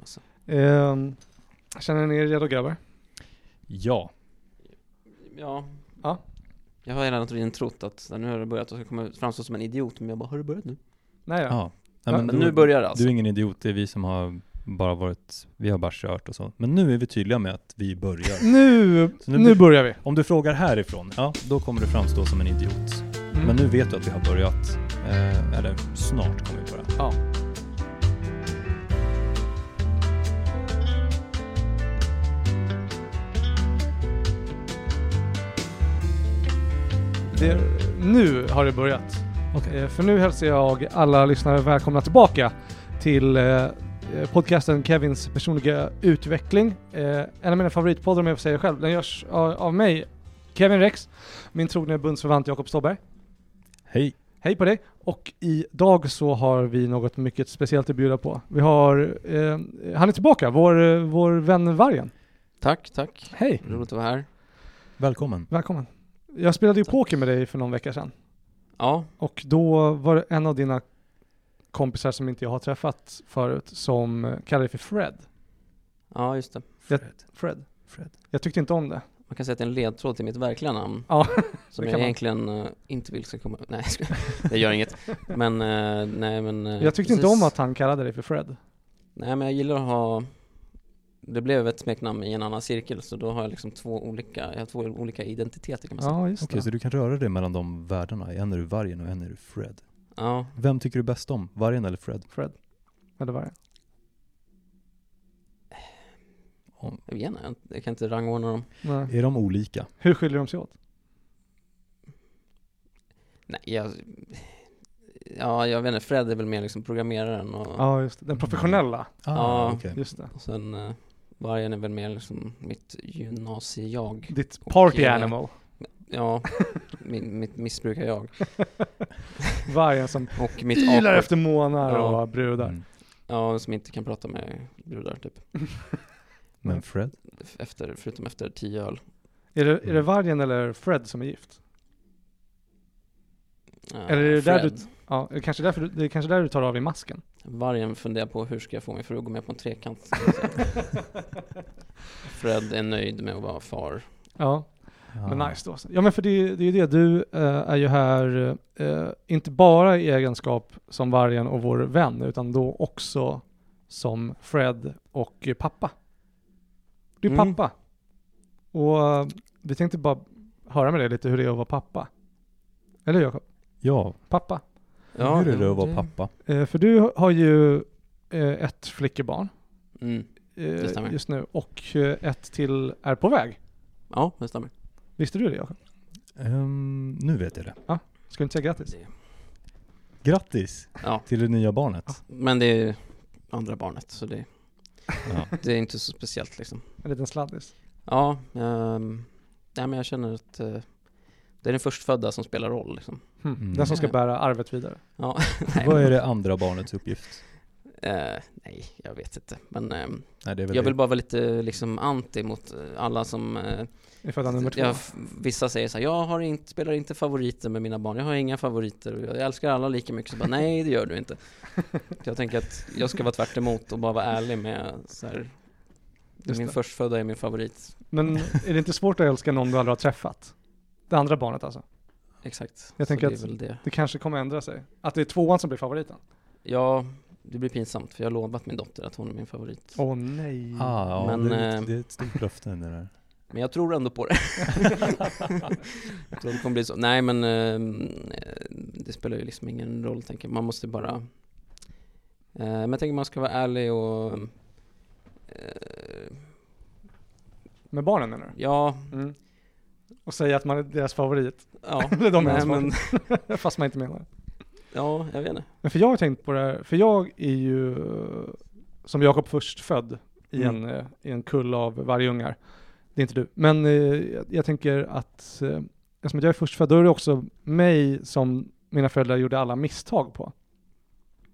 liksom. Alltså. Ehm, känner ni er redo grabbar? Ja. Ja. Ja. Jag har hela tiden trott att nu har det börjat och jag kommer framstå som en idiot, men jag bara, har det börjat nu? Nej ja. ja. Nej, Men du- nu börjar det alltså. Du är ingen idiot, det är vi som har bara varit, vi har bara kört och så. Men nu är vi tydliga med att vi börjar. Nu, nu nu börjar vi. Om du frågar härifrån, ja, då kommer du framstå som en idiot. Mm. Men nu vet du att vi har börjat. Eh, eller snart kommer vi börja. Ja. Det, nu har det börjat. Okej. Eh, För nu hälsar jag alla lyssnare välkomna tillbaka till eh, podcasten Kevins personliga utveckling. Eh, En av mina favoritpoddar om jag får säga det själv. Den görs av, mig, Kevin Rex, min trogne bundsförvant Jakob Ståberg. Hej. Hej på dig! Och idag så har vi något mycket speciellt att bjuda på. Vi har, eh, han är tillbaka, vår, vår vän Vargen. Tack, tack. Hej! Roligt att vara här. Välkommen. Välkommen. Jag spelade ju poker med dig för någon vecka sedan. Ja, Och då var det en av dina kompisar som inte jag har träffat förut som kallade dig för Fred. ja just det. Jag- Fred. Fred. Fred. Jag tyckte inte om det. Man kan säga att det är en ledtråd till mitt verkliga namn. Ja, Som jag man. egentligen eh, inte vill ska komma Nej, det gör inget. Men, eh, nej men... eh, Jag tyckte inte precis. om att han kallade dig för Fred. Nej men jag gillar att ha Det blev ett smeknamn i en annan cirkel så då har jag liksom två olika, jag har två olika identiteter kan man säga. Ja, just Okej, det. så du kan röra dig mellan de världarna. En är du vargen och en är du Fred. Ja, Vem tycker du bäst om? Vargen eller Fred? Fred. Eller Vargen. Om, jag vet inte, jag- kan inte rangordna dem. Nej. är de olika? Hur skiljer de sig åt? Nej, jag Ja, jag vet inte, Fred är väl mer liksom programmeraren och, Ja, just det. Den professionella. Ah, Ja. okej. Just det. och sen uh, Vargen är väl mer liksom mitt gymnasie-jag. Ditt Och, party eh, animal. Ja, min, mitt missbrukar-jag. Vargen som Och mitt awkward- efter månar Ja. och brudar. Mm. Ja, som inte kan prata med brudar typ. Men Fred? Efter, förutom efter tio öl. Är det, är det Vargen eller Fred som är gift? Ja, Eller är det där Fred. du- Ja, det är kanske därför du, det är kanske där du tar av dig masken. Vargen funderar på hur ska jag få min fru att gå med på en trekant. Fred är nöjd med att vara far. Ja, Ja. men nice då. Ja men för det, det är ju det, du eh, är ju här, eh, inte bara i egenskap som Vargen och vår vän, utan då också som Fred och pappa. Du är Mm. pappa. Och eh, vi tänkte bara höra med dig lite hur det är att vara pappa. Eller Jakob? Ja, Pappa. Ja, hur är det ja, att vara pappa? Eh, för du har ju eh, ett flickebarn Mm. eh, just nu och eh, ett till är på väg. Ja, det stämmer. Visste du det Jakob? Ehm, nu vet jag det. Ska du inte säga grattis? Det- Grattis Ja, till det nya barnet. men det är andra barnet så det, Ja. det är inte så speciellt liksom. En liten sladdis. Ja, ehm, nej men jag känner att eh, det är den förstfödda som spelar roll liksom. Hmm. Mm. Den som ska bära arvet vidare. Ja, nej, Vad är det andra barnets uppgift? eh, nej, jag vet inte. Men ehm, Nej, är jag det. vill bara vara lite liksom anti mot eh, alla som eh, I födda nummer två. jag, Vissa säger så här, jag har inte, spelar inte favoriter med mina barn, jag har inga favoriter, och jag älskar alla lika mycket. Så bara, nej det gör du inte. Jag tänker att jag ska vara tvärt emot och bara vara ärlig med så här, Just min det. förstfödda är min favorit. Men är det inte svårt att älska någon du aldrig har träffat? Det andra barnet alltså. Exakt. Jag så tänker det att- det. Det kanske kommer ändra sig. Att det är tvåan som blir favoriten. Ja, det blir pinsamt för jag har lovat min dotter att hon är min favorit. Åh nej. Ah, ja, Men, det, är, eh, ett- det är ett stort löfte det där. Men jag tror ändå på det. jag tror det kommer bli så. Nej men eh, det spelar ju liksom ingen roll tänker jag. Man måste bara eh, Men jag tänker man ska vara ärlig och eh, Med barnen menar du? Ja, Mm. Och säga att man är deras favorit. ja, Eller de är nej, men, Fast man inte menar det. ja, jag vet inte. Men för jag har tänkt på det här, för jag är ju som Jakob först född i, Mm. en, eh, i en kull av vargungar. Det är inte du. Men eh, jag, jag tänker att eh, eftersom jag är förstfödd, då är det också mig som mina föräldrar gjorde alla misstag på.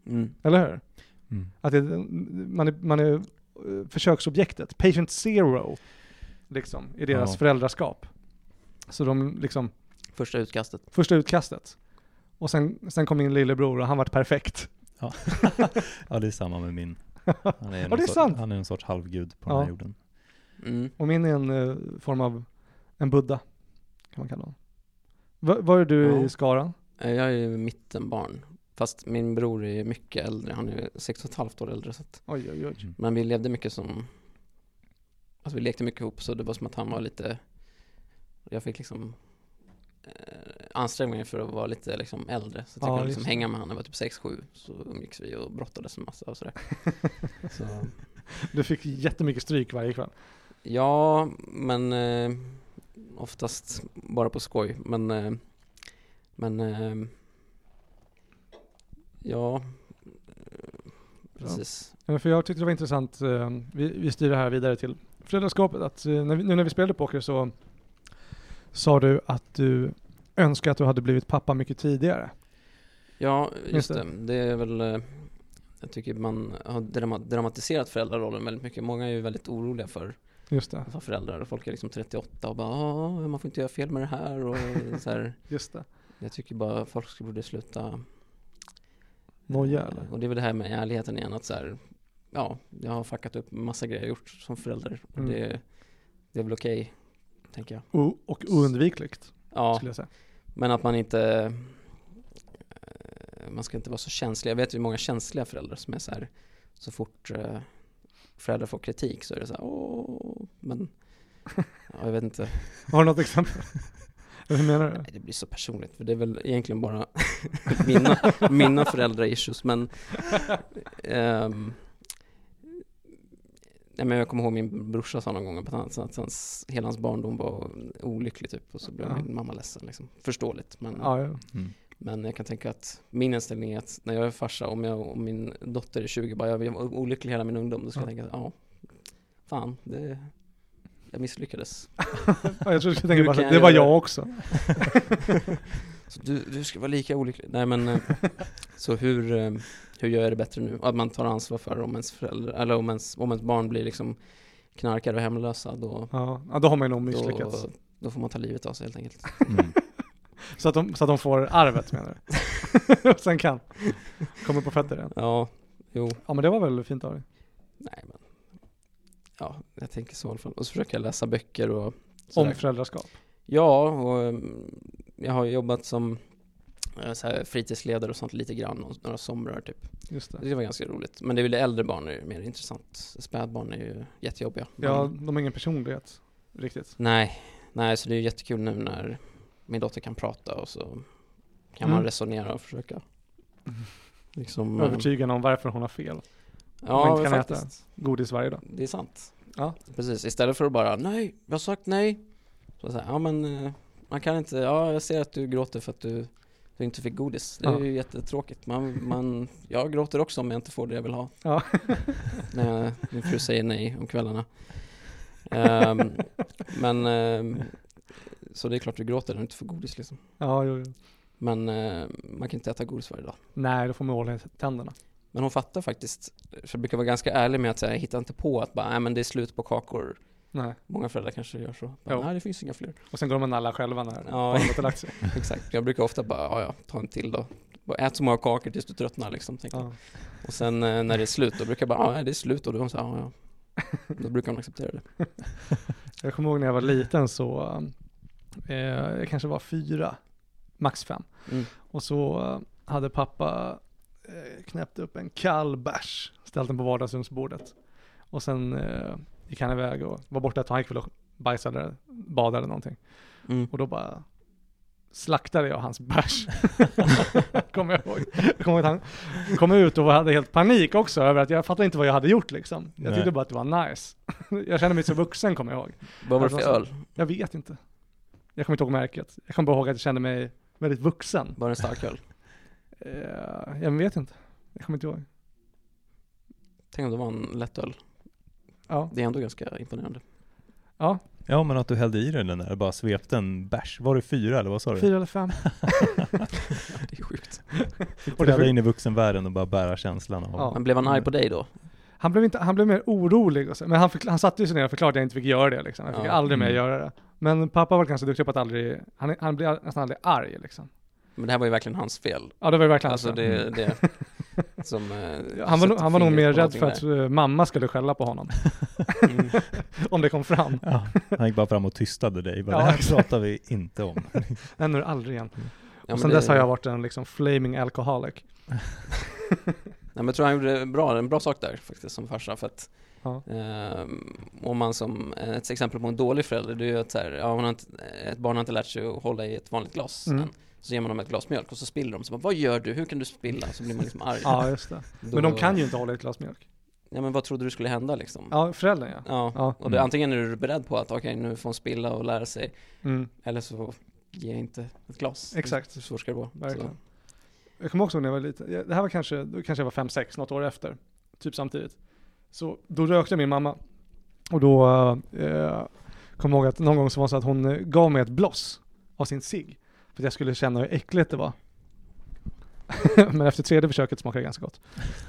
Mm. Eller hur? Mm. Att det, man är, man är försöksobjektet, patient zero, liksom, i deras Ja. föräldraskap. Så de liksom, Första utkastet. första utkastet. Och sen, sen kom min lillebror och han vart perfekt. Ja. ja, det är samma med min Han är, Ja, det är sant. han är en sorts halvgud på Ja. den här jorden. Mm. Och min är en eh, form av en Buddha, kan man kalla honom. Va, var är du Ja. i skaran? Eh, Jag är ju mittenbarn. Fast min bror är mycket äldre, han är sex och ett halvt år äldre så att, Oj, oj, oj. Mm. Men vi levde mycket som Alltså vi lekte mycket ihop så det var som att han var lite Jag fick liksom eh, anstränga mig för att vara lite liksom äldre. Så att jag Ja, kunde just liksom hänga med honom jag var typ 6-7 Så umgicks vi och brottades en massa och sådär. Så, Du fick jättemycket stryk varje kväll. Ja, men eh, oftast bara på skoj. Men eh, Men eh, Ja eh, Precis. Ja, För jag tyckte det var intressant, eh, vi, vi styr det här vidare till föräldraskapet, att eh, när vi, nu när vi spelade poker så sa du att du önskar att du hade blivit pappa mycket tidigare. Ja, Just det. det. Är väl eh, Jag tycker man har drama- dramatiserat föräldrarollen väldigt mycket Många är ju väldigt oroliga för Just det, vara föräldrar och Folk är liksom 38 och bara "Ah, man får inte göra fel med det här och så här. just det. Jag tycker bara folk skulle borde sluta Noja eller? Och det är väl det här med ärligheten igen att så här, Ja, jag har fuckat upp massa grejer jag gjort som förälder och Mm. det, det är väl okej Tänker jag O- och oundvikligt, Ja, skulle jag säga. men att man inte eh, Man ska inte vara så känslig Jag vet ju många känsliga föräldrar som är så här Så fort eh, föräldrar får kritik så är det så här åh Men ja, Jag vet inte Har du något exempel? Hur menar du? Nej, det blir så personligt för det är väl egentligen bara mina, mina föräldrar-issues men ehm, Nej men jag kommer ihåg min brorsa sa någon gång att, han, att hans, hela hans barndom var olycklig typ och så blev Ja. min mamma ledsen liksom. Förståeligt men, Ja, ja. Mm. men jag kan tänka att min inställning är att när jag är farsa, om, jag, om min dotter är 20 bara jag var olycklig hela min ungdom, då ska Ja. jag tänka ja, fan, det, jag misslyckades. Ja, jag tror du skulle tänka bara, det var jag det?" också. Du, du ska vara lika olycklig. Nej men, eh, så hur, eh, hur gör jag det bättre nu? Att man tar ansvar för om ens föräldrar, eller om ens, om ens barn blir liksom knarkare och hemlösa, då, Ja, då har man ju nog misslyckats. då, då får man ta livet av sig helt enkelt. Mm. Så, att de, så att de får arvet menar du? Och sen kan komma på fötter igen. Ja, jo, Ja men det var väl fint av dig? nej men, ja, jag tänker så i alla fall. Och så försöker jag läsa böcker och Om sådär. föräldraskap. Ja, och mm, jag har jobbat som eh, så här, fritidsledare och sånt lite grann, några somrar typ. Just det. Det var ganska roligt. Men det är väl äldre barn är mer intressant. Spädbarn är ju jättejobbiga. Ja, Men- de har ingen personlighet riktigt. Nej, nej, så det är jättekul nu när min dotter kan prata och så kan Mm. man resonera och försöka liksom, eh, Övertyga någon varför hon har fel. Ja, inte kan äta. faktiskt. Godis varje dag. Det är sant. Ja. Precis, istället för att bara nej, jag har sagt nej. Så säger ja men eh, man kan inte, ja jag ser att du gråter för att du, du inte fick godis. Det är Ja. ju jättetråkigt. Man, man, jag gråter också om jag inte får det jag vill ha. Ja. När min fru säger nej om kvällarna. Ehm, men ehm, så det är klart du gråter när du inte får godis liksom. Ja, jo, jo. Men eh, man kan inte äta godis varje dag. Nej, då får man hålla i tänderna. Men hon fattar faktiskt, för jag brukar vara ganska ärlig med att säga, jag hittar inte på att bara, nej men det är slut på kakor. Nej. Många föräldrar kanske gör så. Jo. Bara, nej det finns inga fler. Och sen går de nallar själva när Ja. barnet har lagt sig. Exakt. Jag brukar ofta bara, ja ja, ta en till då. Bara ät så många kakor tills du tröttnar liksom. Ja. Och sen eh, när det är slut, då brukar jag bara, ja det är slut. Och då så ja ja. Då brukar hon acceptera det. Jag kommer ihåg när jag var liten så, eh, jag kanske var fyra, max fem. Mm. Och så eh, hade pappa eh, knäppt upp en kall bärs, ställt den på vardagsrumsbordet. Och sen eh, gick han iväg och var borta ett tag, han gick väl och bajsade badade eller någonting. Mm. Och då bara slaktade jag hans bärs. kommer jag ihåg. Jag kommer ihåg att han kom ut och hade helt panik också över att jag fattade inte vad jag hade gjort liksom. Jag Nej. tyckte bara att det var nice. jag kände mig så vuxen kommer jag ihåg. Vad var det för öl? Jag vet inte. Jag kommer inte ihåg märket. Jag kommer bara ihåg att jag kände mig väldigt vuxen. Var det en stark öl? Eh, jag vet inte. Jag kommer inte ihåg. Tänk om det var en lätt öl. Ja, Det är ändå ganska imponerande. ja Ja men att du hällde i den där, bara svepte en bärs. Var det fyra eller vad sa du? fyra eller fem. Det är sjukt. Fick Och det- träda in i vuxenvärlden och bara bära känslan av Ja. Men blev han arg på dig då? Han blev, inte, han blev mer orolig, och så, men han, han satte ju sig ner och förklarade att jag inte fick göra det. Liksom. Jag fick Ja. aldrig mer Mm. göra det. Men pappa var ganska duktig på att aldrig, han, han blev nästan aldrig arg liksom. Men det här var ju verkligen hans fel. Ja det var ju verkligen Alltså så. det, det som eh, Han var, nog- sätter han var nog mer rädd för någonting att eh, mamma skulle skälla på honom. där. Mm. om det kom fram. Ja, han gick bara fram och tystade dig. Bara, Ja, det här pratar vi inte om. Nej, nu är det aldrig igen. Ja, och sen det- dess har jag varit en liksom flaming alcoholic. Nej men jag tror han gjorde bra, en bra sak där faktiskt som farsa för att Ja. ehm, om man som, ett exempel på en dålig förälder det är ju att så här, ja, man har inte, ett barn har inte lärt sig att hålla i ett vanligt glas Mm. än. Så ger man dem ett glas mjölk och så spiller de, så bara, vad gör du? Hur kan du spilla? Så blir man liksom arg. ja, just det. Då- Men de kan ju inte hålla ett glas mjölk. Ja men vad trodde du skulle hända liksom? Ja, föräldern ja. Ja, Ja. och det, Mm. antingen är du beredd på att okej nu får hon spilla och lära sig Mm, Eller så ger jag inte ett glas Exakt. Svårt ska det vara? verkligen. Jag kommer också ihåg när jag var liten, det här var kanske, då kanske jag var 5-6, något år efter. Typ samtidigt. Så då rökte min mamma. Och då eh, kom jag ihåg att någon gång så var det så att hon eh, gav mig ett bloss av sin cigg. För att jag skulle känna hur äckligt det var. men efter tredje försöket smakade det ganska gott.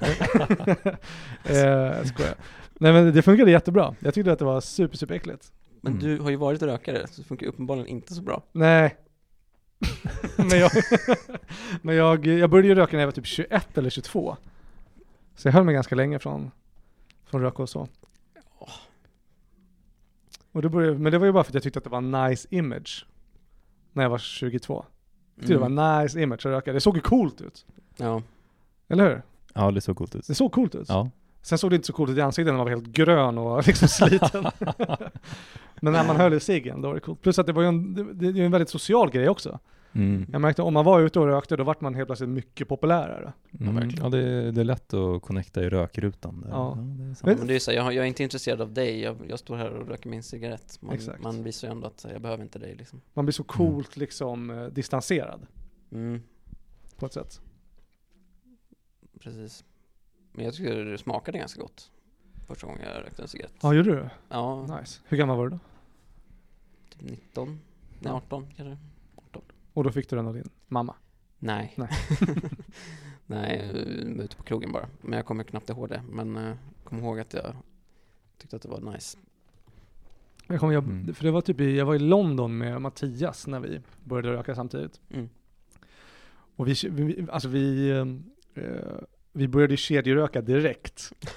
eh, skojar. Nej men det funkade jättebra. Jag tyckte att det var super, super äckligt. Men Mm. du har ju varit rökare, så det funkar uppenbarligen inte så bra Nej. men jag, men jag, jag började ju röka när jag var typ 21 eller 22. Så jag höll mig ganska länge från, från röka och så. Och det började, men det var ju bara för att jag tyckte att det var en nice image. När jag var 22. Jag tyckte det var en nice image att röka. Det såg ju coolt ut. Ja, Eller hur? Ja, det såg coolt ut. Det såg coolt ut. Ja. Sen såg det inte så coolt ut i ansiktet när man var helt grön och liksom sliten. men när man höll i ciggen, då var det coolt. Plus att det var ju en, det, det är ju en väldigt social grej också. Mm. Jag märkte om man var ute och rökte, då vart man helt plötsligt mycket populärare. Mm. verkligen. Ja, det, är- det är lätt att connecta i rökrutan. Där. Ja. det är. Men- det är så, jag, jag är inte intresserad av dig, jag, jag står här och röker min cigarett Man, Exakt. man visar ju ändå att jag behöver inte dig liksom Man blir så coolt liksom eh, distanserad mm, på ett sätt. Precis Men jag tycker det smakade ganska gott Första gången jag rökte en cigarett Ja, gjorde du? Ja, Nice. Hur gammal var du då? typ 19 Nej Ja. 18 kanske Och då fick du den av din mamma? Nej Nej. Nej, jag var ute på krogen bara Men jag kommer knappt ihåg det Men uh, kom ihåg att jag tyckte att det var nice Jag kommer, jag, Mm. För det var typ i, jag var i London med Mattias när vi började röka samtidigt. mm. Och vi, vi alltså vi, eh, eh, vi började kedjeröka direkt.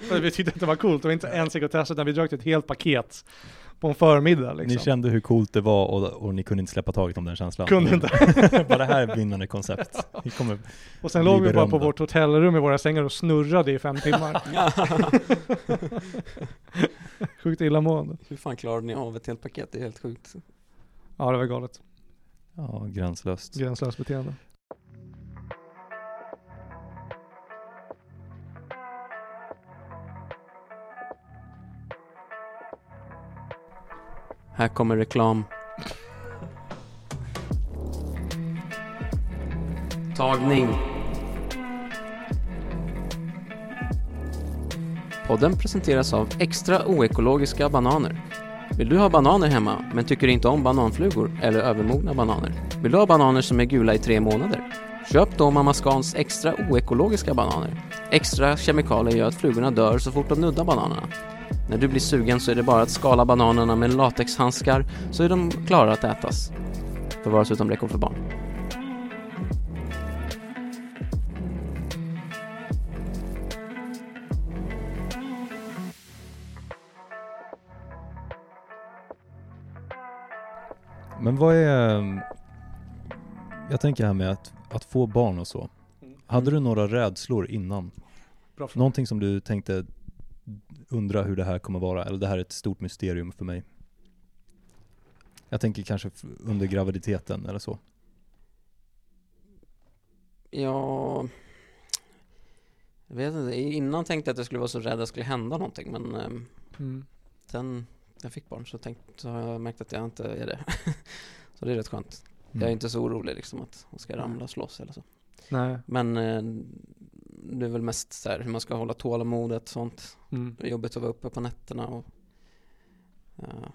för vi tyckte att det var coolt, det var inte en cigarett test utan vi rökte ett helt paket på en förmiddag liksom. Ni kände hur coolt det var och, och ni kunde inte släppa taget om den känslan? Kunde inte. bara det här är vinnande koncept. Vi kommer, Och sen låg vi bara på vårt hotellrum i våra sängar och snurrade i fem timmar. Sjukt illamående. Hur fan klarade ni av ett helt paket? Det är helt sjukt Ja, det var galet. ja, gränslöst. Gränslöst beteende. Här kommer reklam. Tagning. Podden presenteras av extra oekologiska bananer. Vill du ha bananer hemma men tycker inte om bananflugor eller övermogna bananer? Vill du ha bananer som är gula i tre månader? Köp då Mamma Scans extra oekologiska bananer. Extra kemikalier gör att flugorna dör så fort de nuddar bananerna. När du blir sugen så är det bara att skala bananerna med latexhandskar så är de klara att ätas. Förvaras utom räckhåll för barn. Men vad är, jag tänker här med att, att få barn och så. Hade du några rädslor innan? Bra. Någonting som du tänkte undra hur det här kommer vara, eller det här är ett stort mysterium för mig? Jag tänker kanske under graviditeten eller så. Ja... Jag vet inte, innan tänkte jag att jag skulle vara så rädd att det skulle hända någonting men ehm, Mm. sen jag fick barn så, tänkt, så har jag märkt att jag inte är det. så det är rätt skönt. Jag är Mm. inte så orolig liksom att hon ska ramla och slåss eller så. Nej. Men eh, det är väl mest så här hur man ska hålla tålamodet och sånt. Mm. Det är jobbigt att vara uppe på nätterna och ja,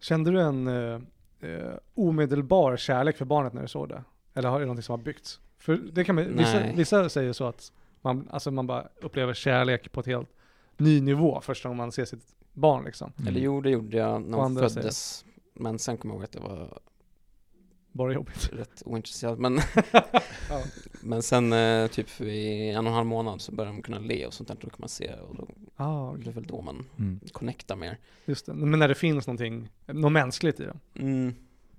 Kände du en eh, eh, omedelbar kärlek för barnet när du såg det? Eller har det någonting som har byggts? För det kan man, vissa, vissa säger så att man, alltså man bara upplever kärlek på ett helt ny nivå första gången man ser sitt barn liksom. Mm. Eller jo, det gjorde jag när hon föddes. Men sen kom jag ihåg att det var Bara jobbigt. rätt ointresserad. Men, Ja. men sen eh, typ i en och en halv månad så börjar de kunna le och sånt där. Då kan man se och då Ah, det är väl då man Mm. connectar mer. just det. Men när det finns någonting, något mänskligt i det. Mm.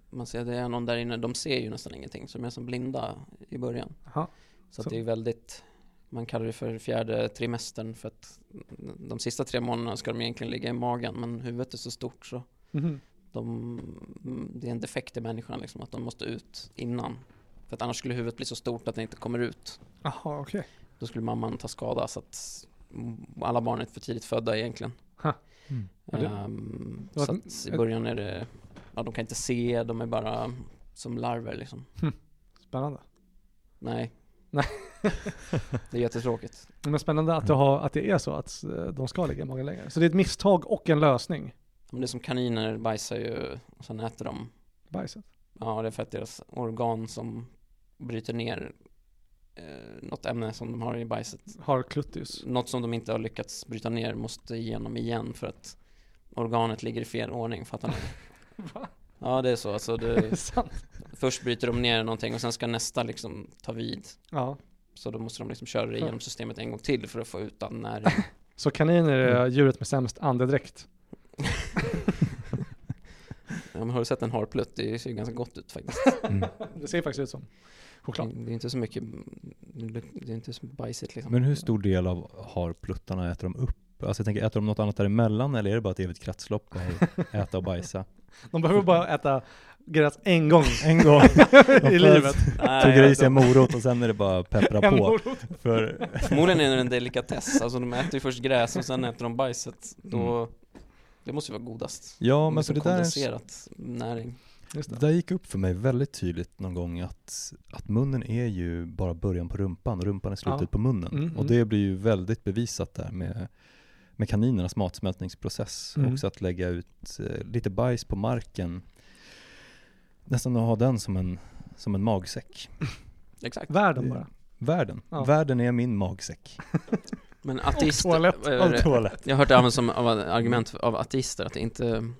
Man ser att det är någon där inne, de ser ju nästan ingenting, så de är som blinda i början. Jaha. Så, Så- att det är väldigt, man kallar det för fjärde trimestern för att de sista tre månaderna ska de egentligen ligga i magen, men huvudet är så stort så Mhm. De, det är en defekt i människan liksom, att de måste ut innan. För att annars skulle huvudet bli så stort att det inte kommer ut. Jaha, okej. Då skulle mamman ta skada så att alla barn är för tidigt födda egentligen. Mm. Var så att i början är det, ja de kan inte se, de är bara som larver liksom. Spännande. Nej. Nej. det är jättetråkigt. Men spännande att, har, att det är så att eh, de ska ligga i magen längre. Så det är ett misstag och en lösning. Men det är som kaniner bajsar ju, och sen äter de. Bajset. Ja, det är för att deras organ som bryter ner eh, något ämne som de har i bajset. Har kluttius. Något som de inte har lyckats bryta ner måste igenom igen för att organet ligger i fel ordning, fattar ni? Va? Ja, det är så. Alltså det sant? först bryter de ner någonting och sen ska nästa liksom ta vid. Ja. Så då måste de liksom köra det igenom systemet en gång till för att få ut all näring. Så kaniner är djuret med sämst andedräkt. Ja, men har du sett en harplutt? Det ser ju ganska gott ut faktiskt. Mm. Det ser faktiskt ut som choklad. Det är inte så mycket, det är inte så bajsigt liksom. Men hur stor del av harpluttarna äter de upp? Alltså jag tänker, äter de något annat däremellan eller är det bara ett evigt kretslopp av äta och bajsa? De behöver bara äta gräs en gång En gång i livet. tuggar i sig en morot och sen är det bara peppra En på. morot. För, Förmodligen är det en delikatess, alltså de äter ju först gräs och sen äter de bajset. Då, Mm. Det måste ju vara godast. ja, men är så för det där, kondenserat näring. Just det det. där gick upp för mig väldigt tydligt någon gång att, att munnen är ju bara början på rumpan och rumpan är slutet Ja. på munnen. Mm, och mm. det blir ju väldigt bevisat där med, med kaninernas matsmältningsprocess. Mm. Också att lägga ut eh, lite bajs på marken. Nästan att ha den som en, som en magsäck. Exakt. Världen bara. Världen. Ja. Världen är min magsäck. Men ateister, toalett. vad är det? toalett. jag har hört det användas som av argument av ateister, att det inte,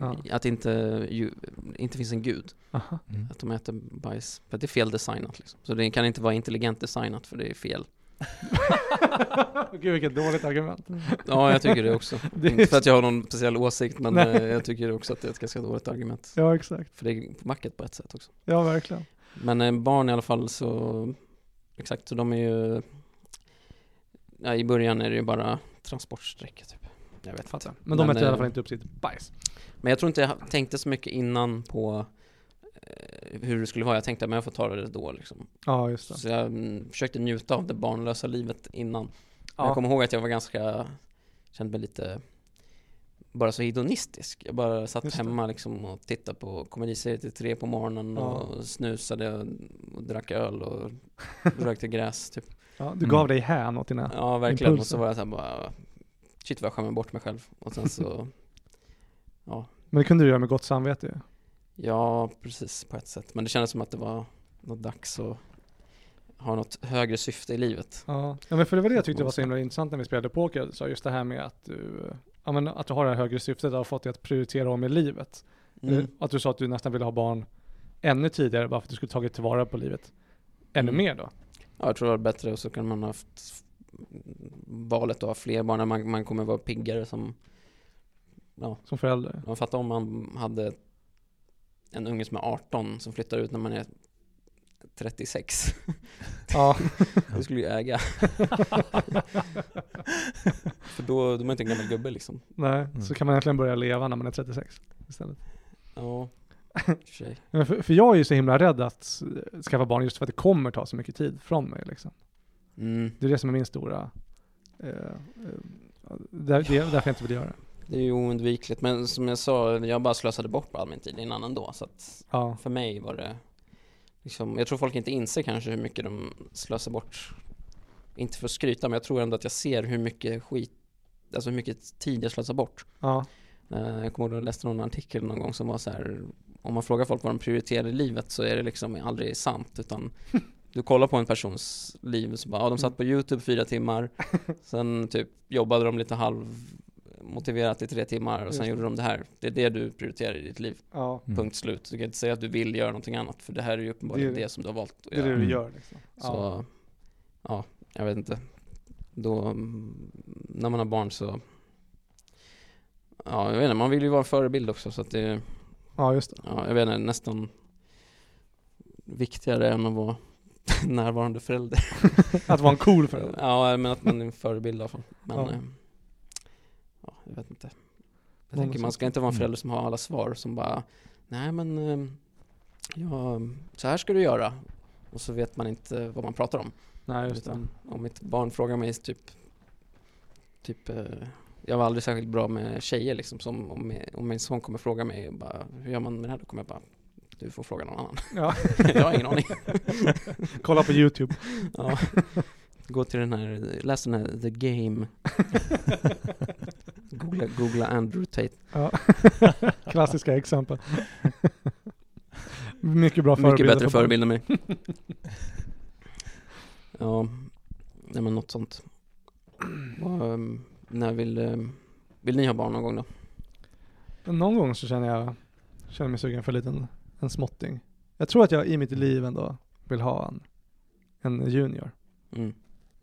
Ja. att det inte, ju, inte finns en gud. Aha. Mm. Att de äter bajs. För att det är fel designat liksom. Så det kan inte vara intelligent designat för det är fel. Gud vilket dåligt argument. Ja, jag tycker det också. Det är- Inte för att jag har någon speciell åsikt, men Nej. eh, jag tycker också att det är ett ganska dåligt argument. Ja exakt. För det är vackert på ett sätt också. Ja verkligen. Men eh, barn i alla fall så, exakt, så de är ju, ja, i början är det ju bara transportsträcka typ. Jag vet Fattar. inte. Men de äter i alla eh, fall inte upp sitt bajs. Men jag tror inte jag tänkte så mycket innan på eh, hur det skulle vara. Jag tänkte att jag får ta det då liksom. Ja just det. Så jag mm, försökte njuta av det barnlösa livet innan. Ja. Jag kommer ihåg att jag var ganska, kände mig lite bara så hedonistisk. Jag bara satt hemma liksom och tittade på komediserier till tre på morgonen Ja. och snusade och, och drack öl och rökte gräs typ. Ja, du Mm. gav dig hän åt dina... Ja verkligen, och Impulser. så var jag så här bara Shit vad jag skämmer bort mig själv. Och sen så, ja, Men det kunde du göra med gott samvete ju. ja precis på ett sätt. Men det kändes som att det var något dags att ha något högre syfte i livet. Ja. ja, men för det var det jag tyckte var så himla intressant när vi spelade poker. Så just det här med att du, ja, men att du har det här högre syftet har fått dig att prioritera om i livet. Mm. Att du sa att du nästan ville ha barn ännu tidigare bara för att du skulle tagit tillvara på livet. Ännu Mm. mer då. Ja, jag tror det var bättre och så kan man ha haft valet att ha fler barn. när Man, man kommer vara piggare som, ja, Som förälder. man fattar om man hade en unge som är 18 som flyttar ut när man är 36. Ja. Det skulle ju äga. För då, då är man inte en gammal gubbe liksom. Nej, Mm. så kan man egentligen börja leva när man är 36 istället. Ja, för för, jag är ju så himla rädd att skaffa barn just för att det kommer ta så mycket tid från mig liksom. Mm. Det är det som är min stora, eh, eh, där, det är därför jag inte vill göra det. Det är ju oundvikligt, men som jag sa, jag bara slösade bort all min tid innan ändå. Så att Ja, för mig var det liksom, jag tror folk inte inser kanske hur mycket de slösar bort. Inte för att skryta, men jag tror ändå att jag ser hur mycket skit, alltså hur mycket tid jag slösar bort. ja, Eh, Jag kommer ihåg att jag läste någon artikel någon gång som var så här, om man frågar folk vad de prioriterar i livet så är det liksom aldrig sant, utan du kollar på en persons liv så bara, ja de satt på YouTube fyra timmar, sen typ jobbade de lite halv motiverat i tre timmar och sen Just gjorde de det här. Det är det du prioriterar i ditt liv. Ja, Mm. Punkt slut. Du kan inte säga att du vill göra någonting annat för det här är ju uppenbarligen Det det, som du har valt att det är det göra. du Mm. gör liksom. Ja. Så, ja, jag vet inte. Då, när man har barn så, ja, jag vet inte, man vill ju vara en förebild också så att det, ja, just det. ja, jag vet inte, nästan viktigare än att vara närvarande förälder. Att vara en cool förälder. Ja, men att man är en förebild i alla fall. Men, Ja. ja. ja, jag vet inte. Jag tänker man ska inte vara en Mm. förälder som har alla svar, som bara, nej men, eh, ja, så här ska du göra. Och så vet man inte vad man pratar om. Nej, just det. Utan om mitt barn frågar mig typ, typ eh, jag var aldrig särskilt bra med tjejer liksom. Som om, om min son kommer fråga mig bara, hur gör man med det här? Då kommer jag bara, du får fråga någon annan. Ja. jag har ingen aning. Kolla på YouTube. Ja. Gå till den här, läs den här The Game. Googla, googla Andrew Tate. Ja. Klassiska exempel. Mycket bra Mycket förebilder bättre förebild än mig. ja, nej men något sånt. Ehm, när vill, ehm, vill ni ha barn någon gång då? Någon gång så känner jag, känner mig sugen för en liten, en småtting. Jag tror att jag i mitt liv ändå vill ha en, en junior. Mm.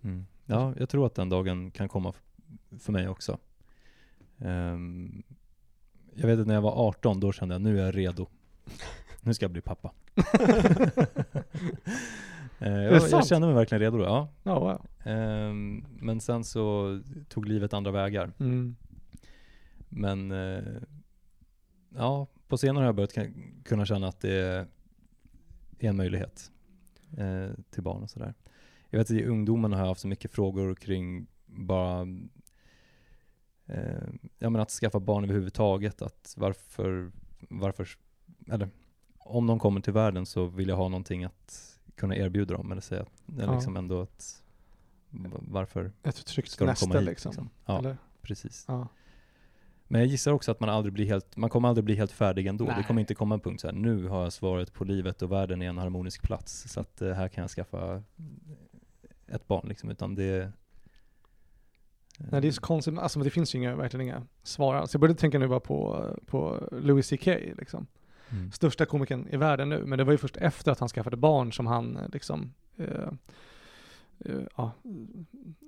Mm. Ja, jag tror att den dagen kan komma för mig också. Ehm, jag vet att när jag var 18, då kände jag nu är jag redo. Nu ska jag bli pappa. Eh, jag, jag kände mig verkligen redo då, ja. Ja, wow. Ehm, men sen så tog livet andra vägar. Mm. Men eh, ja, på senare har jag börjat kunna känna att det är en möjlighet eh, till barn och sådär. Jag vet att i ungdomen har jag haft så mycket frågor kring bara ja, men att skaffa barn överhuvudtaget. Att varför, varför, eller om de kommer till världen så vill jag ha någonting att kunna erbjuda dem. Eller säga, eller Ja. liksom ändå att varför Ett tryggt ska de komma hit? liksom. Ja, Eller? precis. Ja. Men jag gissar också att man aldrig blir helt, man kommer aldrig bli helt färdig ändå. Det Nej. kommer inte komma en punkt så här, nu har jag svaret på livet och världen är en harmonisk plats. Så att eh, här kan jag skaffa ett barn liksom, utan det... eh, Nej det är så konstigt, alltså men det finns ju inga, verkligen inga svar alls. Jag började tänka nu bara på, på Louis CK liksom. Mm. Största komikern i världen nu, men det var ju först efter att han skaffade barn som han eh, liksom eh, eh, ja,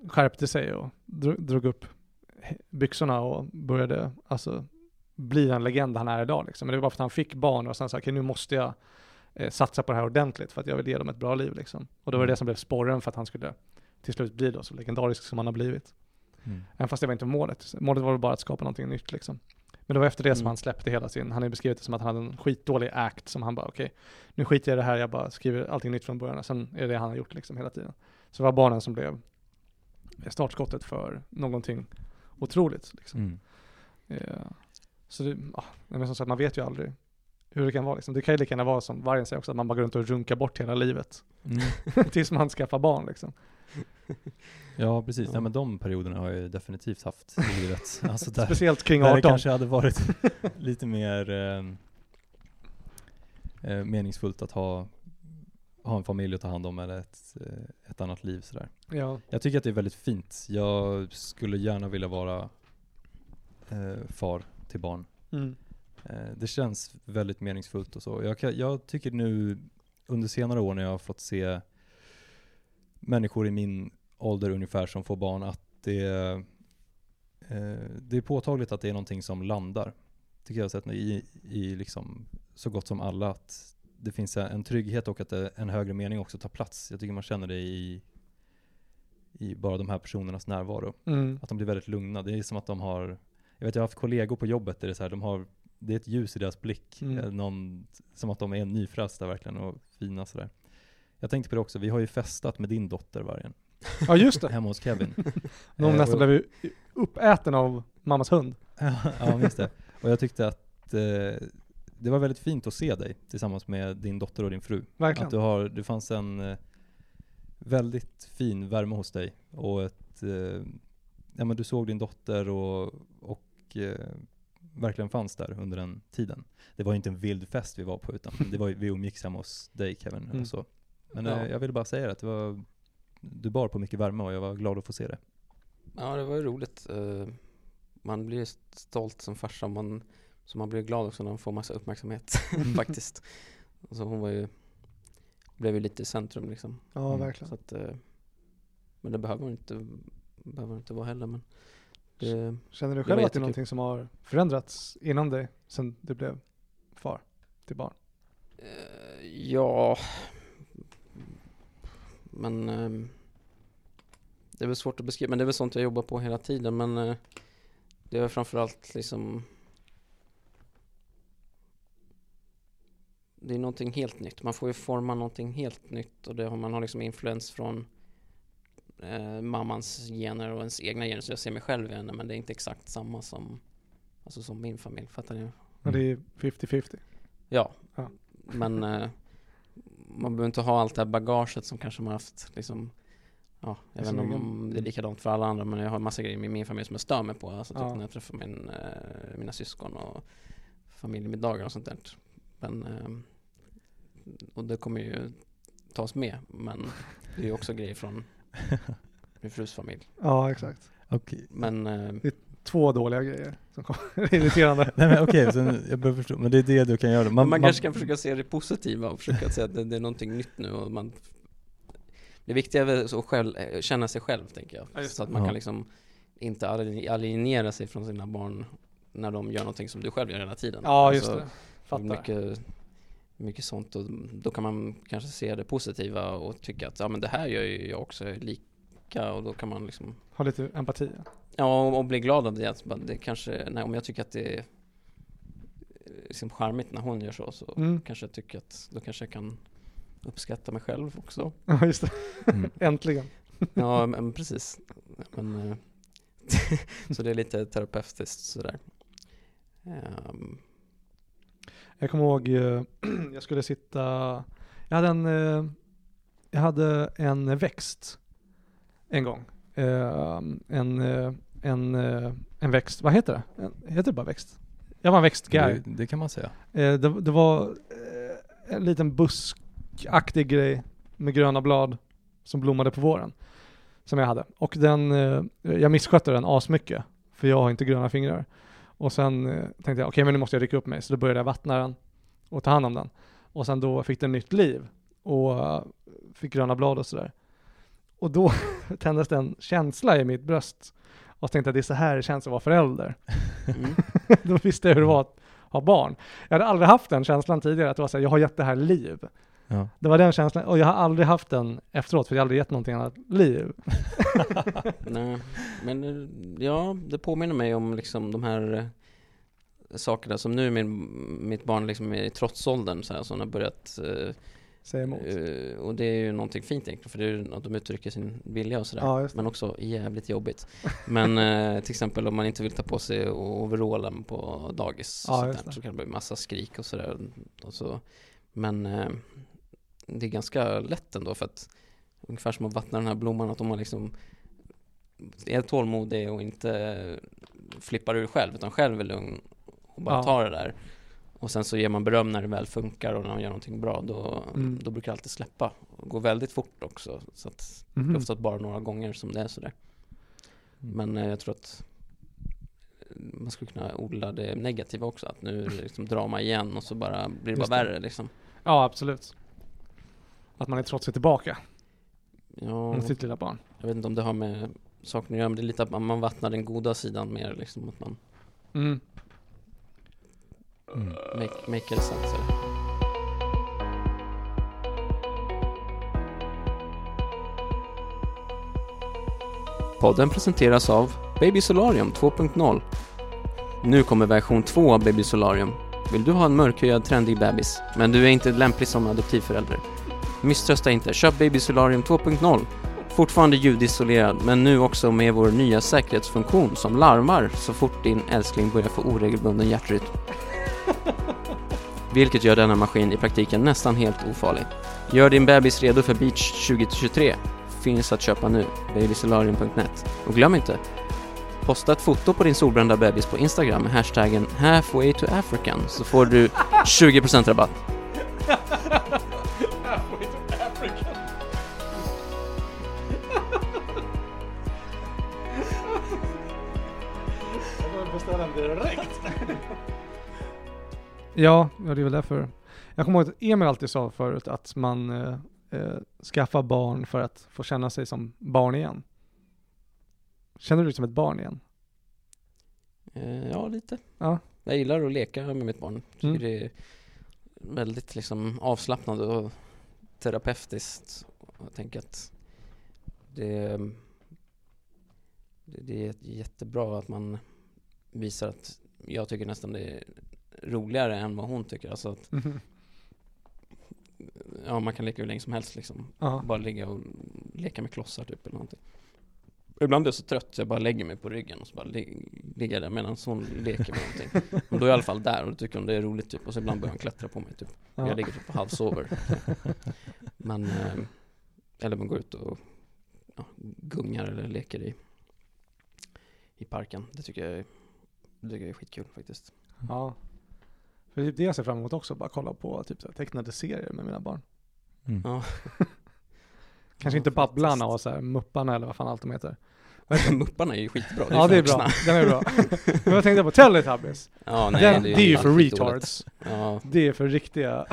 skärpte sig och dro- drog upp byxorna och började alltså bli den legend han är idag liksom. Men det var för att han fick barn och sen sa okej nu måste jag eh, satsa på det här ordentligt för att jag vill ge dem ett bra liv liksom. Och då var det det som blev sporren för att han skulle till slut bli då så legendarisk som han har blivit. Mm. Även fast det var inte målet. Målet var väl bara att skapa någonting nytt liksom. Men det var efter det som Mm. han släppte hela sin, han har ju beskrivit det som att han hade en skitdålig act som han bara okej, nu skiter jag i det här, jag bara skriver allting nytt från början. Och sen är det det han har gjort liksom hela tiden. Så det var barnen som blev startskottet för någonting otroligt liksom. Mm. Eh, så det, ja, men som sagt, man vet ju aldrig hur det kan vara liksom. Det kan ju lika gärna vara som vargen säger också, att man bara går runt och runkar bort hela livet. Mm. Tills man skaffar barn liksom. Ja, precis. Ja. Nej, men de perioderna har jag ju definitivt haft i livet. Alltså där, Speciellt kring där det 18. kanske hade varit lite mer eh, eh, meningsfullt att ha, ha en familj att ta hand om eller ett, eh, ett annat liv sådär. Ja. Jag tycker att det är väldigt fint. Jag skulle gärna vilja vara eh, far till barn. Mm. Eh, det känns väldigt meningsfullt och så. Jag, kan, jag tycker nu under senare år när jag har fått se människor i min ålder ungefär som får barn att det, eh, det är påtagligt att det är någonting som landar. Tycker jag har sett i, i liksom så gott som alla att det finns en trygghet och att det, en högre mening också tar plats. Jag tycker man känner det i, i bara de här personernas närvaro. Mm. Att de blir väldigt lugna. Det är som att de har, jag vet jag har haft kollegor på jobbet där det är så här, de har, det är ett ljus i deras blick. Mm. Eh, Någon, som att de är nyfrästa verkligen och fina sådär. Jag tänkte på det också, vi har ju festat med din dotter vargen, Ja just det. hemma hos Kevin. Någon Eh, nästan blev uppäten av mammas hund. ja, just det. Och jag tyckte att eh, det var väldigt fint att se dig tillsammans med din dotter och din fru. Verkligen. Att du har, det fanns en eh, väldigt fin värme hos dig och ett, eh, ja men du såg din dotter och, och eh, verkligen fanns där under den tiden. Det var inte en vild fest vi var på utan det var, ju- vi umgicks hemma hos dig Kevin Mm. och så. Men Ja. eh, jag ville bara säga att det var, du bar på mycket värme och jag var glad att få se det. Ja, det var ju roligt. eh, man blir stolt som farsa, man, så man blir glad också när man får massa uppmärksamhet faktiskt. Så hon var ju, blev ju lite i centrum liksom. Ja, Mm. verkligen. Så att, eh, men det behöver hon inte, behöver inte vara heller men det, Känner du själv att det är någonting som har förändrats inom dig sen du blev far till barn? Eh, Ja, men ehm, det är väl svårt att beskriva, men det är väl sånt jag jobbar på hela tiden, men eh, det är framförallt liksom det är någonting helt nytt. Man får ju forma någonting helt nytt och det har man har liksom influens från eh, mammans gener och ens egna gener. Så jag ser mig själv i henne men det är inte exakt samma som, alltså som min familj. Fattar ni? Men det är 50-50. Ja, Ja. men eh, man behöver inte ha allt det här bagaget som kanske man haft liksom Ja, jag vet inte om det är likadant för alla andra men jag har massa grejer med min familj som jag stör mig på. Alltså typ Ja. när jag träffar min, eh, mina syskon och familjemiddagar och sånt där. Men, eh, och det kommer ju tas med men det är ju också grejer från min frus familj. Ja, exakt. Okej. Men eh, Två dåliga grejer som kommer. Det är irriterande. Nej men okej, sen, jag börjar förstå, men det är det du kan göra. Man, Man, man kanske kan försöka se det positiva och försöka säga att det, det är någonting nytt nu och man Det viktiga är väl så själv, eh, känna sig själv tänker jag. Ja, just så att det. man Ja. kan liksom inte ali- alienera sig från sina barn när de gör någonting som du själv gör hela tiden. Ja, just Alltså, det. Fattar. Mycket, mycket sånt och då kan man kanske se det positiva och tycka att ja men det här gör ju jag också lika och då kan man liksom Ha lite empati. Ja, och, och bli glad av det. Att bara, det kanske, nej, om jag tycker att det är eh, liksom charmigt när hon gör så, så Mm. kanske jag tycker att då kanske jag kan uppskatta mig själv också. Ja, just det. Mm. Äntligen. Ja, men precis. Men, eh, så det är lite terapeutiskt sådär. Ehm, Jag kommer ihåg, eh, jag skulle sitta, jag hade en, eh, jag hade en växt en gång. Eh, En, en, en växt, vad heter det? Heter det bara växt? Jag var en växtguy. det, det kan man säga. Det, det var en liten buskaktig grej med gröna blad som blommade på våren. Som jag hade. Och den, jag misskötte den asmycket. För jag har inte gröna fingrar. Och sen eh, tänkte jag, okej men nu måste jag rycka upp mig. Så då började jag vattna den och ta hand om den. Och sen då fick den nytt liv. Och eh, fick gröna blad och sådär. Och då tändes det en känsla i mitt bröst. Och tänkte jag, det är så här det känns att vara förälder. mm. då visste jag hur det var att ha barn. Jag hade aldrig haft den känslan tidigare, att det var så här, jag har gett det här liv. Ja. Det var den känslan, och jag har aldrig haft den efteråt, för jag har aldrig gett någonting annat liv. Nej, men ja, det påminner mig om liksom de här eh, sakerna som nu min, mitt barn liksom är i trotsåldern så här, som har börjat eh, Säg emot. Eh, och det är ju någonting fint egentligen för det är ju att de uttrycker sin vilja och sådär. Ja, men också jävligt jobbigt. Men eh, till exempel om man inte vill ta på sig overallen på dagis Ja, just där, det. så kan det bli massa skrik och sådär. Och så. Men eh, det är ganska lätt ändå för att ungefär som att vattna den här blomman att om man liksom är tålmodig och inte flippar ur själv utan själv är lugn och bara Ja. tar det där och sen så ger man beröm när det väl funkar och när man gör någonting bra då, Mm. då brukar det alltid släppa och gå väldigt fort också så att det är Mhm. oftast bara några gånger som det är sådär Mm. men eh, jag tror att man skulle kunna odla det negativa också att nu liksom drama igen och så bara blir det Just bara det. värre liksom Ja, absolut. Att man är trots sig tillbaka ja, med sitt lilla barn. jag vet inte om det har med saken att göra men det är lite att man- vattnar den goda sidan mer liksom att man Mm. Mm. make, make sense? Podden presenteras av Baby Solarium 2.0. Nu kommer version 2 av Baby Solarium. Vill du ha en mörkhyad trendig bebis, men du är inte lämplig som adoptivförälder? Misströsta inte, köp Baby Solarium 2.0. Fortfarande ljudisolerad, men nu också med vår nya säkerhetsfunktion som larmar så fort din älskling börjar få oregelbunden hjärtrytm. Vilket gör denna maskin i praktiken nästan helt ofarlig. Gör din bebis redo för Beach 2023. Finns att köpa nu, babysolarium.net. Och glöm inte, posta ett foto på din solbrända bebis på Instagram med hashtaggen halfway to African så får du 20% rabatt. beställa den direkt. ja, ja, det är väl därför. Jag kommer ihåg att Emil alltid sa förut att man eh, eh, skaffar barn för att få känna sig som barn igen. Känner du dig som ett barn igen? Eh, ja, lite. Ja. Jag gillar att leka med mitt barn. Tycker Mm. det är väldigt liksom avslappnande och terapeutiskt. Jag tänker att det, det, det är jättebra att man visar att jag tycker nästan det är roligare än vad hon tycker. Alltså att ja, man kan leka hur länge som helst liksom. Ja. Bara ligga och leka med klossar typ eller någonting. Ibland är jag så trött så jag bara lägger mig på ryggen och så bara li- ligger där medan hon leker med någonting. Men då är jag i alla fall där och då tycker hon det är roligt typ. Och så ibland börjar hon klättra på mig typ. Ja. Jag ligger typ och halvsover. Men, eh, eller man går ut och ja, gungar eller leker i, i parken. Det tycker jag är, tycker jag är skitkul faktiskt. ja. För det är det jag ser fram emot också, bara kolla på typ så här, tecknade serier med mina barn. Mm. Ja. Kanske Ja, inte Babblarna och så här, Mupparna eller vad fan allt de heter. Mupparna är ju skitbra. ja, för det är bra. Den är bra. Men jag tänkte på Teletubbies. Ja, nej, Den, det är ju för retards. Ja, Det är för riktiga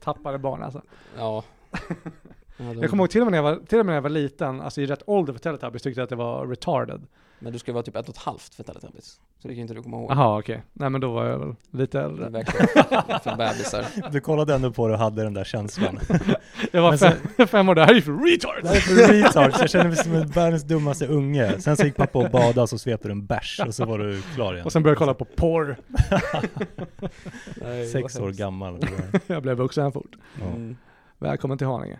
tappade barn alltså. ja. ja de, Jag kommer ihåg till och med när jag var, till och med när jag var liten, alltså i rätt ålder för Teletubbies tyckte jag att det var retarded. Men du ska vara typ ett och ett halvt för Teletubbies. Så det kan inte du komma ihåg. Jaha okej. Nej men då var jag väl lite äldre. för bebisar. Du kollade ändå på det och hade den där känslan. Jag var så- fem, fem år, det här är ju för Det här retards! är för retards, jag känner mig som en världens dummaste unge. Sen så gick pappa och badade och så svepte du en bärs och så var du klar igen. Och sen började jag kolla på porr. Nej, Sex år hemskt. gammal. jag blev vuxen fort. Mm. Välkommen till Haninge.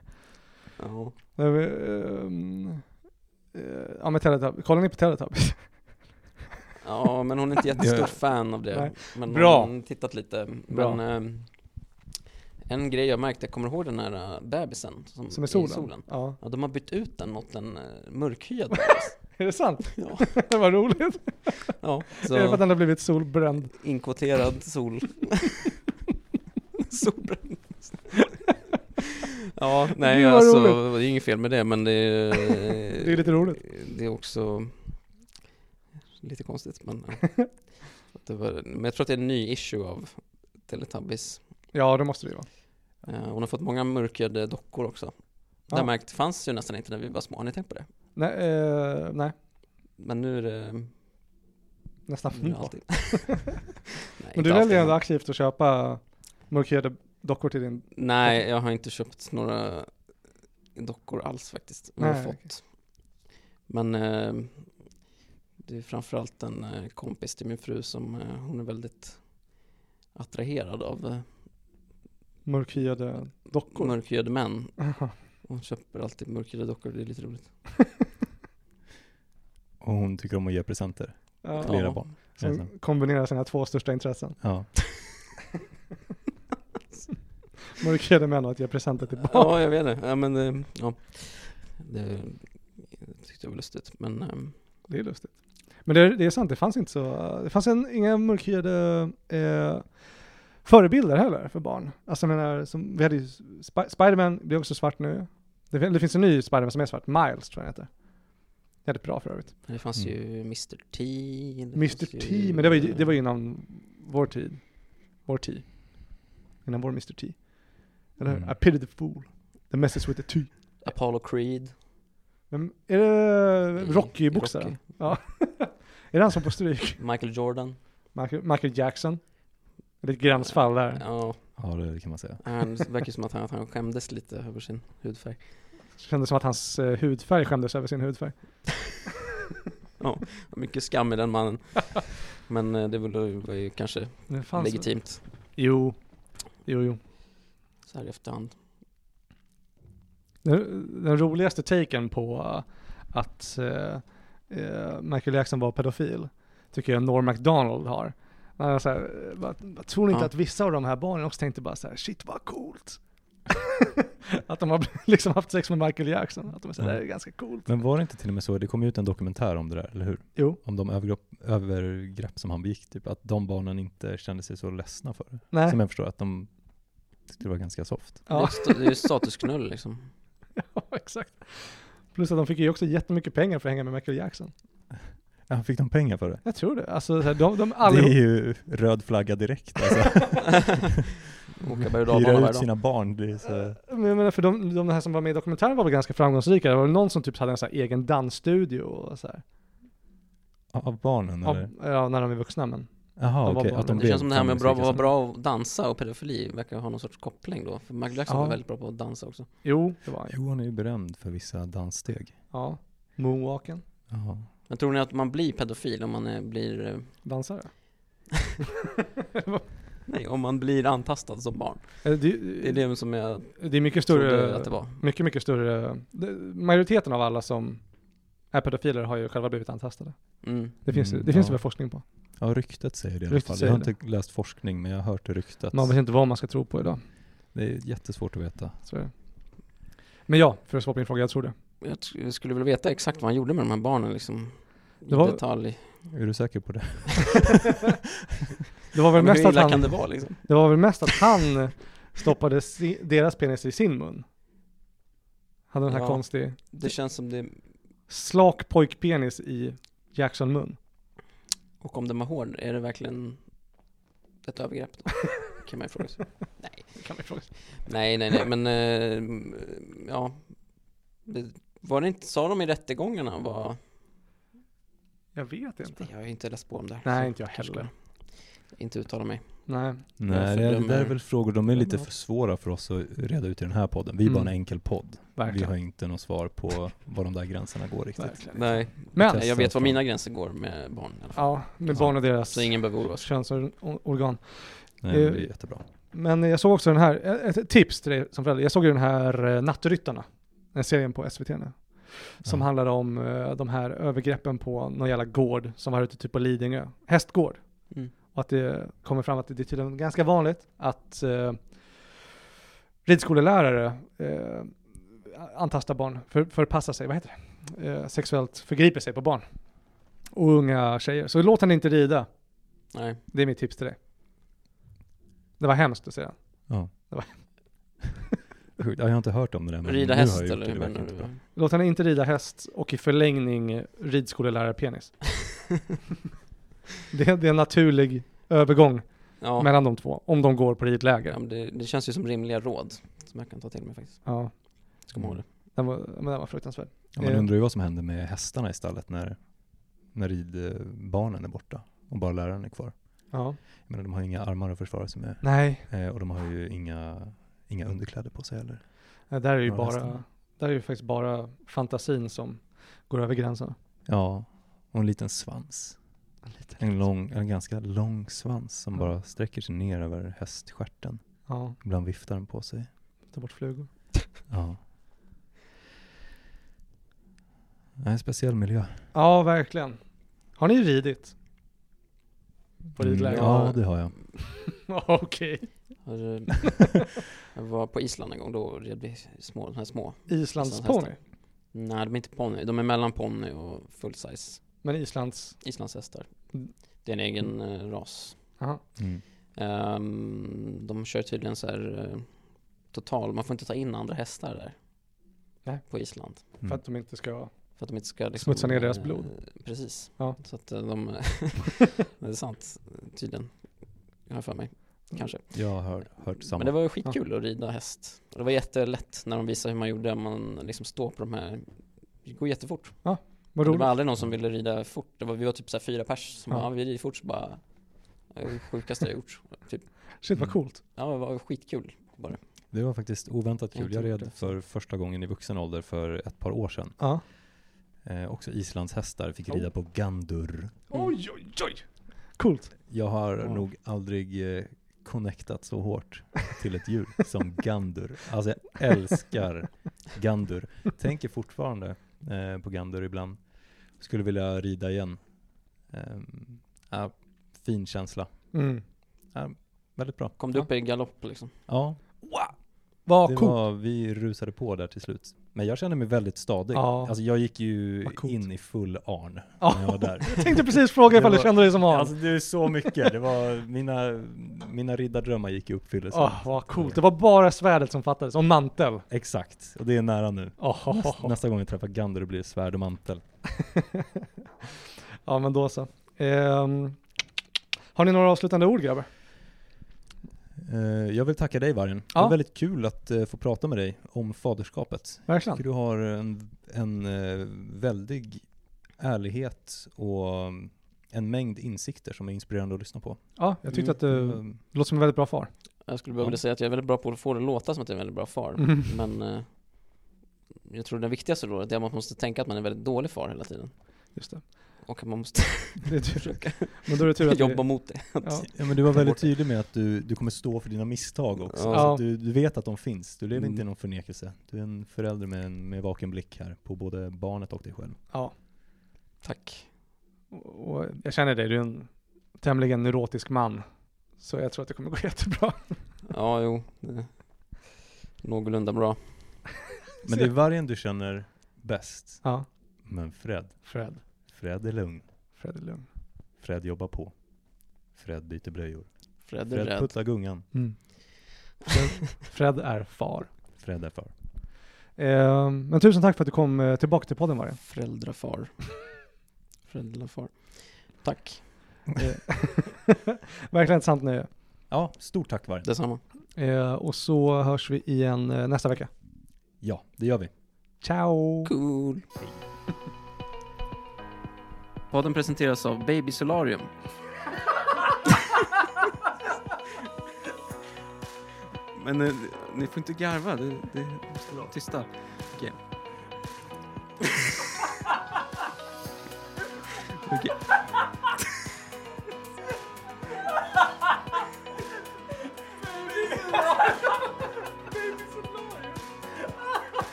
Ja. Men vi, ehm, eh, Ja men Teletubbies, kollar ni på Teletubbies? ja, men hon är inte jättestor fan av det. Nej. Men Bra. hon har tittat lite. Bra. Men ehm, en grej jag märkte, jag kommer ihåg den här äh, bebisen som, Som är i solen? Ja. Ja, de har bytt ut den mot en äh, mörkhyad bebis. Är det sant? ja. Vad roligt. ja, Är det för att så den har blivit solbränd? inkvoterad sol. Solbränd. Ja, nej vad alltså, roligt. det är inget fel med det men det är, Det är lite roligt. det är också lite konstigt men, det var, men jag tror att det är en ny issue av Teletubbies. Ja det måste det ju vara. Eh, hon har fått många mörkhyade dockor också. Det Ja. jag märkt, fanns ju nästan inte när vi var små, har ni tänkt på det? Nej, eh, nej. Men nu är det, nästan det för alltid. Nej, Men du väljer ändå aktivt att köpa mörkhyade dockor till din... Nej, jag har inte köpt några dockor alls faktiskt. Jag har Nej, fått. Men eh, det är framförallt en eh, kompis till min fru som eh, hon är väldigt attraherad av eh, Mörkhyade dockor. mörkhyade män. Aha. Hon köper alltid mörkhyade dockor, det är lite roligt. Och hon tycker om att ge presenter Ja, till era barn. som kombinerar sina två största intressen. Ja. Mörkhyade män att ge presenter till barn. Ja, jag vet det. Ja, men eh, ja. Det tyckte jag var lustigt. Men eh, Det är lustigt. Men det är, det är sant, det fanns inte så, det fanns en, inga mörkhyade eh, förebilder heller för barn. Alltså jag menar, som, vi hade ju Sp- Spiderman, blir också svart nu. Det, det finns en ny Spiderman som är svart, Miles tror jag heter. Jävligt bra för övrigt. det fanns Mm. ju Mr T. det Mr ju, T, men det var ju, det var ju eh, innan vår tid. Vår tid. Innan vår Mr T. Eller hur? Mm. I pity the fool. The message with the T. Apollo Creed. Men är det i Rocky-boxaren? Rocky. Ja. är det han som får stryk? Michael Jordan. Michael, Michael Jackson? Det är ett gränsfall där. Ja, ja, det kan man säga. han det verkar som att han, att han skämdes lite över sin hudfärg. Kändes som att hans eh, hudfärg skämdes över sin hudfärg. Mycket skam i den mannen. Men eh, det var ju- var ju kanske Det legitimt Jo. Jo, jo. Så här efterhand. Den, den roligaste taken på att uh, uh, Michael Jackson var pedofil tycker jag Norm MacDonald har. Är så här, bara, jag tror inte Ja. att vissa av de här barnen också tänkte bara så här, shit vad coolt. att de har liksom haft sex med Michael Jackson. Att de är så här, det här är ganska coolt. Men var det inte till och med så, det kom ut en dokumentär om det där, eller hur? Jo, Om de övergrepp, övergrepp som han begick, typ att de barnen inte kände sig så ledsna för det. nej. Som jag förstår att de det var ganska soft. Det är Ja, Det är statusknull liksom. ja, exakt. Plus att de fick ju också jättemycket pengar för att hänga med Michael Jackson. Ja, fick de pengar för det? Jag tror det. Alltså så här, de, de Det är allihop, ju röd flagga direkt alltså. Hyra ut sina barn, det är så... men jag menar för de, de här som var med i dokumentären var väl ganska framgångsrika. Det var någon som typ hade en så här egen dansstudio och så här. Av barnen Av, eller? ja, när de är vuxna men. Jaha de okej, barn. att de Det känns som det här med att bra, vara bra att dansa och pedofili verkar ha någon sorts koppling då. För Michael Jackson Ja. var väldigt bra på att dansa också. Jo, det var han. Jo, han är ju berömd för vissa danssteg. Ja. Moonwalken. Jaha. Men tror ni att man blir pedofil om man är, blir, eh, Dansare. nej, om man blir antastad som barn? Eh, Det, Det är det som jag det är mycket trodde större, att det var. mycket, mycket större. Majoriteten av alla som är pedofiler har ju själva blivit antastade. Mm. Det finns, Mm, det finns ja. det väl forskning på. Ja, ryktet säger det i alla fall. Jag har det. inte läst forskning, men jag har hört det ryktet. Man vet inte vad man ska tro på idag. Det är jättesvårt att veta. Så är det. Men ja, för att svara på din fråga, jag tror det. Jag skulle vilja veta exakt vad han gjorde med de här barnen liksom. I Det var- detalj. Är du säker på det? Det var väl mest att han, det vara liksom? det var väl mest att han stoppade si, deras penis i sin mun. Hade den här Ja. konstig, Det känns som det, slak pojkpenis i Jackson mun. Och om den var hård, är det verkligen ett övergrepp då? Kan man ju fråga sig. Nej, Kan man fråga sig. nej, nej, nej, men eh, ja. Det, var det inte, sa de i rättegångarna vad, Jag vet inte. jag har inte läst på om det här. Nej, så inte jag kanske heller. ska Inte uttala mig. Nej. Nej, det, är- det där är väl frågor, de är lite för svåra för oss att reda ut i den här podden. Vi är bara en Mm. enkel podd. Vi Verkligen. har inte något svar på var de där gränserna går riktigt. Verkligen. Nej, Men, Testa jag vet var mina gränser går med barn i alla fall. ja, med barn och deras Så ingen behöver oroa sig. könsorgan. Nej, Eh, det är jättebra. Men jag såg också den här, ett tips till dig som förälder. Jag såg ju den här eh, Nattryttarna, den serien på SVT nu. Som Ja. handlar om eh, de här övergreppen på någon jävla gård som var ute typ på Lidingö. Hästgård. Mm. Och att det kommer fram att det är tydligen ganska vanligt att eh, ridskolelärare eh, antastar barn, för, förpassar sig, vad heter det? Eh, sexuellt förgriper sig på barn. Och unga tjejer. Så låt henne inte rida. Nej, Det är mitt tips till dig. Det var hemskt att säga. Ja. Det var- Sjukt. Ja, jag har inte hört om det där. men rida häst eller det. hur menar. Mm. Låt henne inte rida häst och i förlängning ridskolelärarpenis. det, är- det är en naturlig övergång Ja, mellan de två, om de går på ridläger. ja men det, det känns ju som rimliga råd som jag kan ta till mig faktiskt. Ja, Man ihåg det. den var, men den var fruktansvärd. Ja, man Eh. undrar ju vad som händer med hästarna i stallet när, när ridbarnen är borta och bara läraren är kvar. Ja. Jag menar, de har ju inga armar att försvara sig med Nej, eh, och de har ju inga, inga underkläder på sig heller. eh, där är ju bara, hästarna. där är ju faktiskt bara fantasin som går över gränsen. Ja, och en liten svans. En, lång, en ganska lång svans som Ja. bara sträcker sig ner över häststjärten. Ja, Ibland viftar den på sig. ta bort flugor. Ja. Det är en speciell miljö. Ja, verkligen. Har ni ridit? På Mm, ridläger? ja, det har jag. Okej. Jag var på Island en gång, då red vi små, den här små. Islands ponny. Nej, de är inte ponny, de är mellan ponny och full size Men Islands, islandshästar. Mm. Det är en egen eh, ras. aha. Mm. Ehm, de kör tydligen så här eh, total, man får inte ta in andra hästar där. Nej. På Island. Mm. För att de inte ska... För att de inte ska liksom, Smutsa ner deras eh, blod. Precis. Ja. Så att eh, de, det är sant tydligen. Jag har för mig, kanske. Jag har hört, hört samma. Men det var ju skitkul att rida häst. Och det var jättelätt när de visade hur man gjorde, man liksom står på de här Det går jättefort. Vad Det roligt. var aldrig någon som ville rida fort. Det var, vi var typ så här fyra pers som Ja. bara, ja, vi rider fort så bara Det var det sjukaste jag gjort. Typ. Shit vad Mm. coolt. Ja, det var skitkul bara. Det var faktiskt oväntat kul. Jag red det. för första gången i vuxen ålder för ett par år sedan. Ja. Eh, också islandshästar, fick Oh. rida på gandur. Oj, oj, oj. Coolt. Jag har Wow. nog aldrig eh, connectat så hårt till ett djur som gandur. Alltså jag älskar gandur. Tänker fortfarande eh, på gandur ibland. Skulle vilja rida igen. Ja, fin känsla. Mm. Väldigt bra. Kom du Ja. upp i galopp liksom? Ja, Vad det coolt. var, vi rusade på där till slut. Men jag kände mig väldigt stadig. Ja. Alltså jag gick ju in i full arn Ja. när jag var där. Jag tänkte precis fråga ifall du kände dig som han. Alltså det är så mycket. Det var mina, mina riddardrömmar gick i uppfyllelse. Åh, vad coolt. Det var bara svärdet som fattades, och mantel. Exakt, och det är nära nu. Oh, Nästa, nästa gång jag träffar Gander blir det svärd och mantel. Ja, men då så. Ehm, har ni några avslutande ord grabbar? Eh, jag vill tacka dig Vargen. Det Ja. var väldigt kul att eh, få prata med dig om faderskapet. Jag Verkligen. tycker du har en, en eh, väldig ärlighet och mm, en mängd insikter som är inspirerande att lyssna på. Ja, jag tyckte att du Mm. låter som en väldigt bra far. Jag skulle behöva Ja. säga att jag är väldigt bra på att få det att låta som att jag är en väldigt bra far. Mm. Men jag tror det viktigaste rådet är att man måste tänka att man är en väldigt dålig far hela tiden. Just det. Och att man måste det är försöka Men då är det tur att jobba vi, mot det. ja, Ja men du var väldigt tydlig med att du, du kommer stå för dina misstag också. Ja. Så att du, du vet att de finns. Du lever Mm. inte i någon förnekelse. Du är en förälder med en med vaken blick här på både barnet och dig själv. ja. Tack. Och och jag känner dig, du är en tämligen neurotisk man. Så jag tror att det kommer gå jättebra. Ja, jo. Någorlunda bra. Men det är vargen du känner bäst. Ja, Men Fred, Fred. Fred är lugn. Fred är lugn. Fred jobbar på. Fred byter blöjor. Fred är Fred rädd. puttar gungan. Mm. Fred, Fred är far. Fred är far. Ehm, men tusen tack för att du kom eh, tillbaka till podden Vargen. Föräldrafar. Föräldrafar. Tack. Eh, Verkligen ett sant nöje. Ja, stort tack vargen. Detsamma. Eh, och så hörs vi igen eh, nästa vecka. Ja, det gör vi. Ciao! Cool. Podden presenteras av Baby Solarium. Men eh, ni får inte garva, det, det måste tysta. Okej.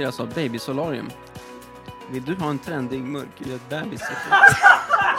Presenteras av Baby Solarium. Vill du ha en trendig mörkhyad bebis?